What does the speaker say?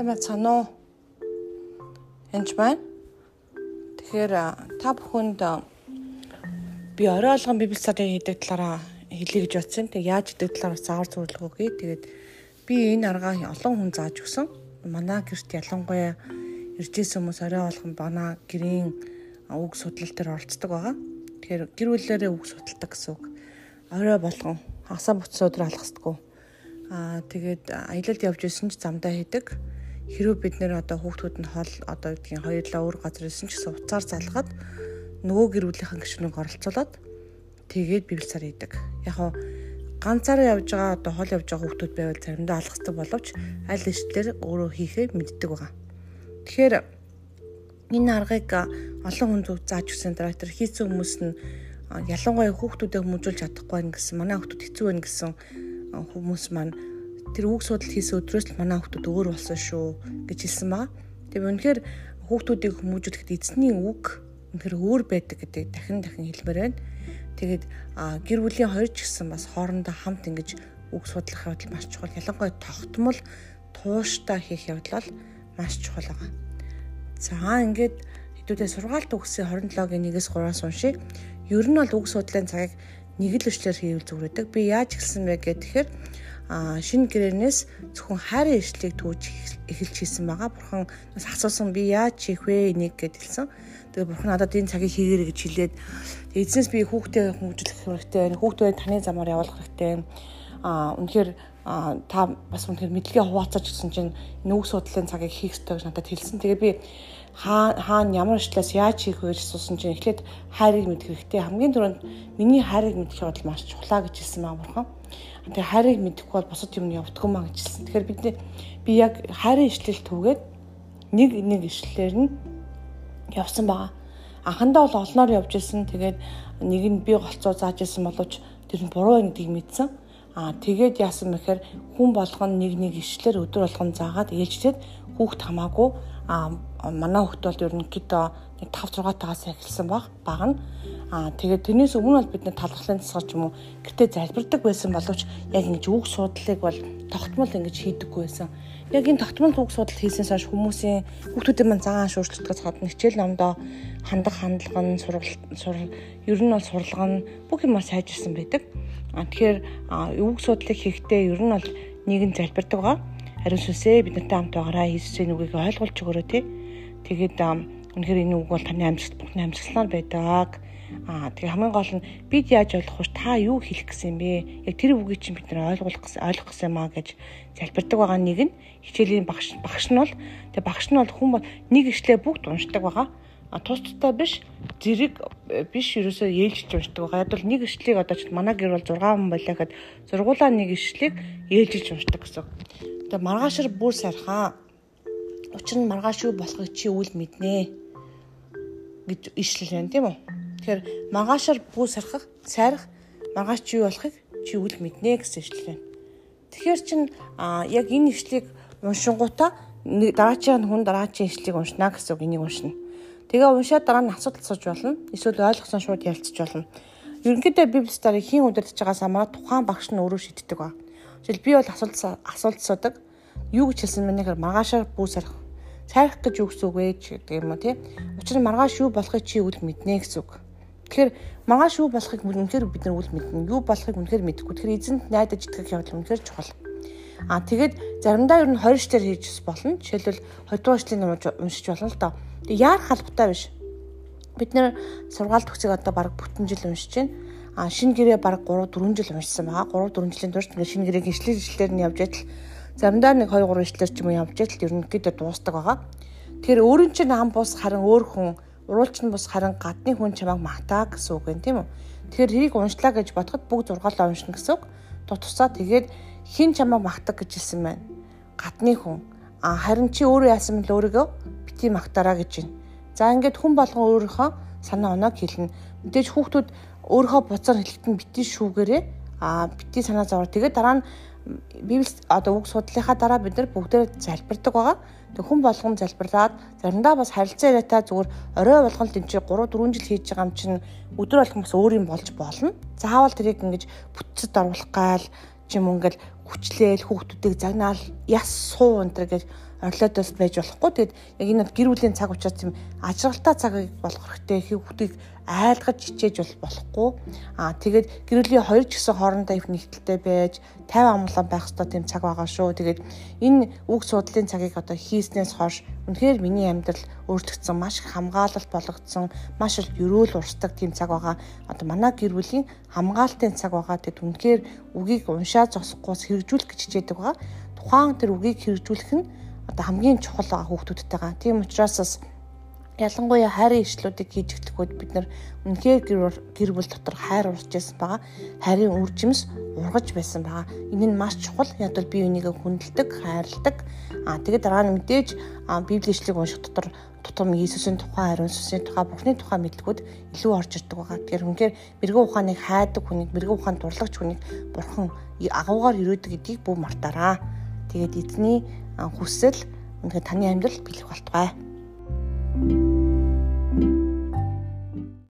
Сайн байна уу? Энд байна. Тэгэхээр та бүхэнд би орой алган библи цаадыг хийдэг талаараа хэлье гэж бодсон. Тэг яаж хийдэг талаар заавар зөвлөгөө өгье. Тэгээд би энэ аргаа олон хүн зааж өгсөн. Манай гэрт ялангуяа ирж исэн хүмүүс орой алган бана гэрийн үг судлал дээр оролцдог байгаа. Тэгэхээр гэр бүлээрээ үг судалдаг гэсэн үг. Орой болгон хасаа буцаа өдөр алхасдаггүй. Аа тэгээд аялалд явж исэн ч замдаа хийдэг хэрвээ бид нэр одоо хүүхдүүд нь хол одоо гэдгийг хоёулаа өөр газар исэн ч гэсэн уцаар залгаад нөгөө гэр бүлийнхэн гишүүнийг оролцуулаад тэгээд библ цаар хийдэг. Яг хаа ганцаараа явж байгаа одоо хол явж байгаа хүүхдүүд байвал заримдаа алхасдаг боловч аль эшлэр өөрөө хийхээ мэддэг байгаа. Тэгэхээр энэ аргыг олон хүн зүг зааж өгсөн дараа тэр хийсэн хүмүүс нь ялангуяа хүүхдүүдэд хүмүүжүүлж чадахгүй байх гэсэн манай хүүхдүүд хэцүү байна гэсэн хүмүүс маань тэр үг судал хийсэн өдрөөс л манай хүүхдүүд өөр болсон шүү гэж хэлсэн байгаа. Тэгээ үнэхээр хүүхдүүдийг хүмүүжүүлэхэд эзний үг үнэхээр өөр байдаг гэдэг дахин дахин хэлмээр байна. Тэгээд гэр бүлийн хоёр ч гэсэн бас хоорондоо хамт ингэж үг судлах явдал маш чухал. Ялангуяа тогтмол тууштай хийх явдал маш чухал байгаа. За ингээд хэдүүдээ сургаалт үгсийн 27-гийн 1-с 3-аас уншия. Ер нь бол үг судлалын цагийг нэг л өчлөөр хийвэл зүгрээдэг. Би яаж хэлсэн бэ гэхээр шинэ гэрээнээс зөвхөн хайрын ишлийг түүж эхэлж хийсэн байгаа. Бурхан бас асуусан би яаж хийх вэ энийг гэд хэлсэн. Тэгээ бурхан надад энэ цагийг хийгээрэй гэж хэлээд эзнээс би хүүхдээ хүмүүжлэх хэрэгтэй, хүүхдээ таны замаар явуулах хэрэгтэй. Аа үнэхээр та бас үнэхээр мэдлэгээ хуваалцаж гисэн чинь нүүх судлалын цагийг хийх ёстой гэж надад хэлсэн. Тэгээ би хаана ямар ишлээс яаж хийх вэ гэж асуусан чинь эхлээд хайрыг мэдэх хэрэгтэй. Хамгийн түрүүнд миний хайрыг мэдэх бол маш чухлаа гэж хэлсэн байгаа бурхан. Тэгээ хайрыг мэдэхгүй бол бусад юм явдаггүй маа гэж хэлсэн. Тэгэхээр бид би яг хайрын ишлэл түгээд нэг нэг ишлэлээр нь явсан байгаа. Анхандаа бол олноор явж исэн. Тэгээд нэг нь би голцоо зааж исэн боловч тэр нь буруу гэдгийг мэдсэн. Аа тэгээд яасан мэхээр хүн болгон нэг нэг ишлэлээр өдөр болгон заагаад ээлжлээд хүүхд хамаагүй аа манай хүүхд бол ерөнхийдөө нэг 5 6 тагаас эхэлсэн баг баг нь Аа тэгээд тэрнээс өмнө бол бид нэ талхлын засгаар ч юм уу гэртээ залбирдаг байсан боловч яг ингэж үг судлалыг бол тогтмол ингэж хийдэггүй байсан. Яг энэ тогтмол үг судлал хийсэнээс хойш хүмүүсийн хүүхдүүдийн мань цагаан шуурчлалтгаас гадна хичээл номдоо хандах хандлага нь сургал сур ер нь бол сурлага нь бүх юм сайжирсан байдаг. А тэгэхээр үг судлалыг хийхдээ ер нь бол нийгэм залбирдаг байгаа. Харин сүсээ бид нартай хамт байгаараа Иесусийн үгийг ойлгуулж өгөрөө тий. Тэгээд үнэхээр энэ үг бол таны амьсгалт бүхний амьсгалаар байдаг Аа тэгээ хамгийн гол нь бид яаж ойлгох вэ? Та юу хэлэх гэсэн бэ? Яг тэр үгийг чинь бид нэр ойлгох гэсэн ойлгох гэсэн маа гэж залбирдаг байгаа нэг нь хичээлийн багш багш нь бол тэгээ багш нь бол хүн нэг ишлээ бүгд уншдаг байгаа. А тус тустай биш зэрэг биш ерөөсөө ээлжиж уншдаг байгаа. Яг бол нэг ишлийг одоо ч манай гэр бол 6 хүн байлаа гэхэд зургуулаа нэг ишлийг ээлжиж уншдаг гэсэн. Тэгээ маргаашар бүр сайрхаа. Учир нь маргааш юу болохыг чи үл мэднэ гэж ишлэл байна тийм үү? Тэгэхээр маргаашаар бүү сархах, сайрах, маргааш чи юу болохыг чи үл мэднэ гэсэн ишлэл байна. Тэгэхээр чин яг энэ ишлийг уншингуудаа дараачийн хүн дараачийн ишлийг уншна гэсэн үг энийг уншина. Тэгээ уншаад дараа нь асуудал сууж болно. Эсвэл ойлгосон шууд ярилцж болно. Ерөнхийдөө Библиэс дараа хийн удирдах байгаас хамаарат тухайн багш нь өөрөө шийддэг ба. Жишээл би бол асуулт асуулт суудаг. Юу гэж хэлсэн бэ нэхэр маргаашаар бүү сарах. Сайрах гэж юу гэсэн үг вэ гэдэг юм уу тий. Учир нь маргааш юу болохыг чи үл мэднэ гэсэн үг. Тэгэхээр маргааш юу болохыг үнэхээр бид нар үл мэднэ. Юу болохыг үнэхээр мэдэхгүй. Тэгэхээр эзэнт найдаж итгэх явдал үнэхээр чухал. Аа тэгээд заримдаа ер нь 20 штээр хийж болно. Жишээлбэл 20 дугаар ном уншиж болно л доо. Тэг яар халбтай биш. Бид нэр сургаалт төгсөг одоо баг бүтэн жил уншиж байна. А шинэ гэрээ баг 3 4 жил уншсан байгаа. 3 4 жилийн турш ингээд шинэ гэрээг ишлэл ишлэлээр нь явж идэл заримдаа нэг 2 3 ишлэлээр ч юм уу явж идэл ерөнхийдөө дуустдаг байгаа. Тэгэхээр өөрийн чинь хам бус харин өөр хүн Уруулч нь бус харин гадны хүн чамайг магтаа гэсэн үг юм тийм үү? Тэгэхээр хэрийг уншлаа гэж бодоход бүгд зургаалаа уншина гэсэн үг. Тутусаа тэгээд хин чамайг магтаг гэж хэлсэн байна. Гадны хүн. А харин чи өөрөө яасан бэл өөрийгөө бити магтаараа гэж байна. За ингээд хүн болгон өөрийнхөө санаа оноог хэлнэ. Мэдээж хүүхдүүд өөрийнхөө буцаар хэлэхэд нь бити шүүгээрээ а бити санаа зовор. Тэгээд дараа нь Библи одоо үг судлалынхаа дараа бид нар бүгдээр залбирдаг байгаа. Тэг хүн болгон залбирлаад заримдаа бас харилцаа яриатай зүгээр орой болгон энэ 3 4 жил хийж байгаа юм чинь өдөр болгон бас өөр юм болж болно. Заавал тэрийг ингэж бүтцэд оруулах гал ч юм ингээл хүчлээл хүүхдүүдийг загнаал яс суу энэ гэж орилоодос байж болохгүй. Тэгээд яг энэ гэр бүлийн цаг учраас тийм ажралтай цагийг болгох хэрэгтэй. Хүүхдийг айлгаж хичээж бол болохгүй. Аа тэгээд гэр бүлийн хоёр ч гэсэн хоорондоо их нэгдэлтэй байж 50 амглан байх хэрэгтэй тийм цаг байгаа шүү. Тэгээд энэ үг судлалын цагийг одоо хийснээс хойш үнэхээр миний амьдрал өөрчлөгдсөн, маш их хамгаалалт болгогдсон, маш их өрөөл урсдаг тийм цаг байгаа. Одоо манай гэр бүлийн хамгаалтын цаг байгаа. Тэгээд үнэхээр үгийг уншаа зогсохгүйс хэрэгжүүлэх гэж хичээдэг байгаа. Тухайн тэр үгийг хэрэгжүүлэх нь одоо хамгийн чухал байгаа хүүхдүүдтэйгээ. Тийм учраас бас ялангуяа хайрын ишлүүдийг хийж эхлэхүүд бид нар үнэхээр гэр бүл дотор хайр урж байсан байгаа. Хайрын үр жимс ургаж байсан байгаа. Энэ нь маш чухал. Яг бол бие бинийгээ хүндэлдэг, хайрладаг. Аа тэгээд дараа нь мэдээж библийн ишлэгийг унших дотор тутам Иесусийн тухай, ариун сүнсийн тухай, Бурхны тухай мэдлгүүд илүү орж ирдэг байгаа. Тэгэхээр үнэхээр мэрэгэн ухааныг хайдаг хүнийг, мэрэгэн ухаанд дурлагч хүнийг Бурхан агуугаар өрөөдөг гэдгийг бүү мартаараа. Тэгээд эзний хүсэл үнэхээр таны амьдралд биелэх болтугай.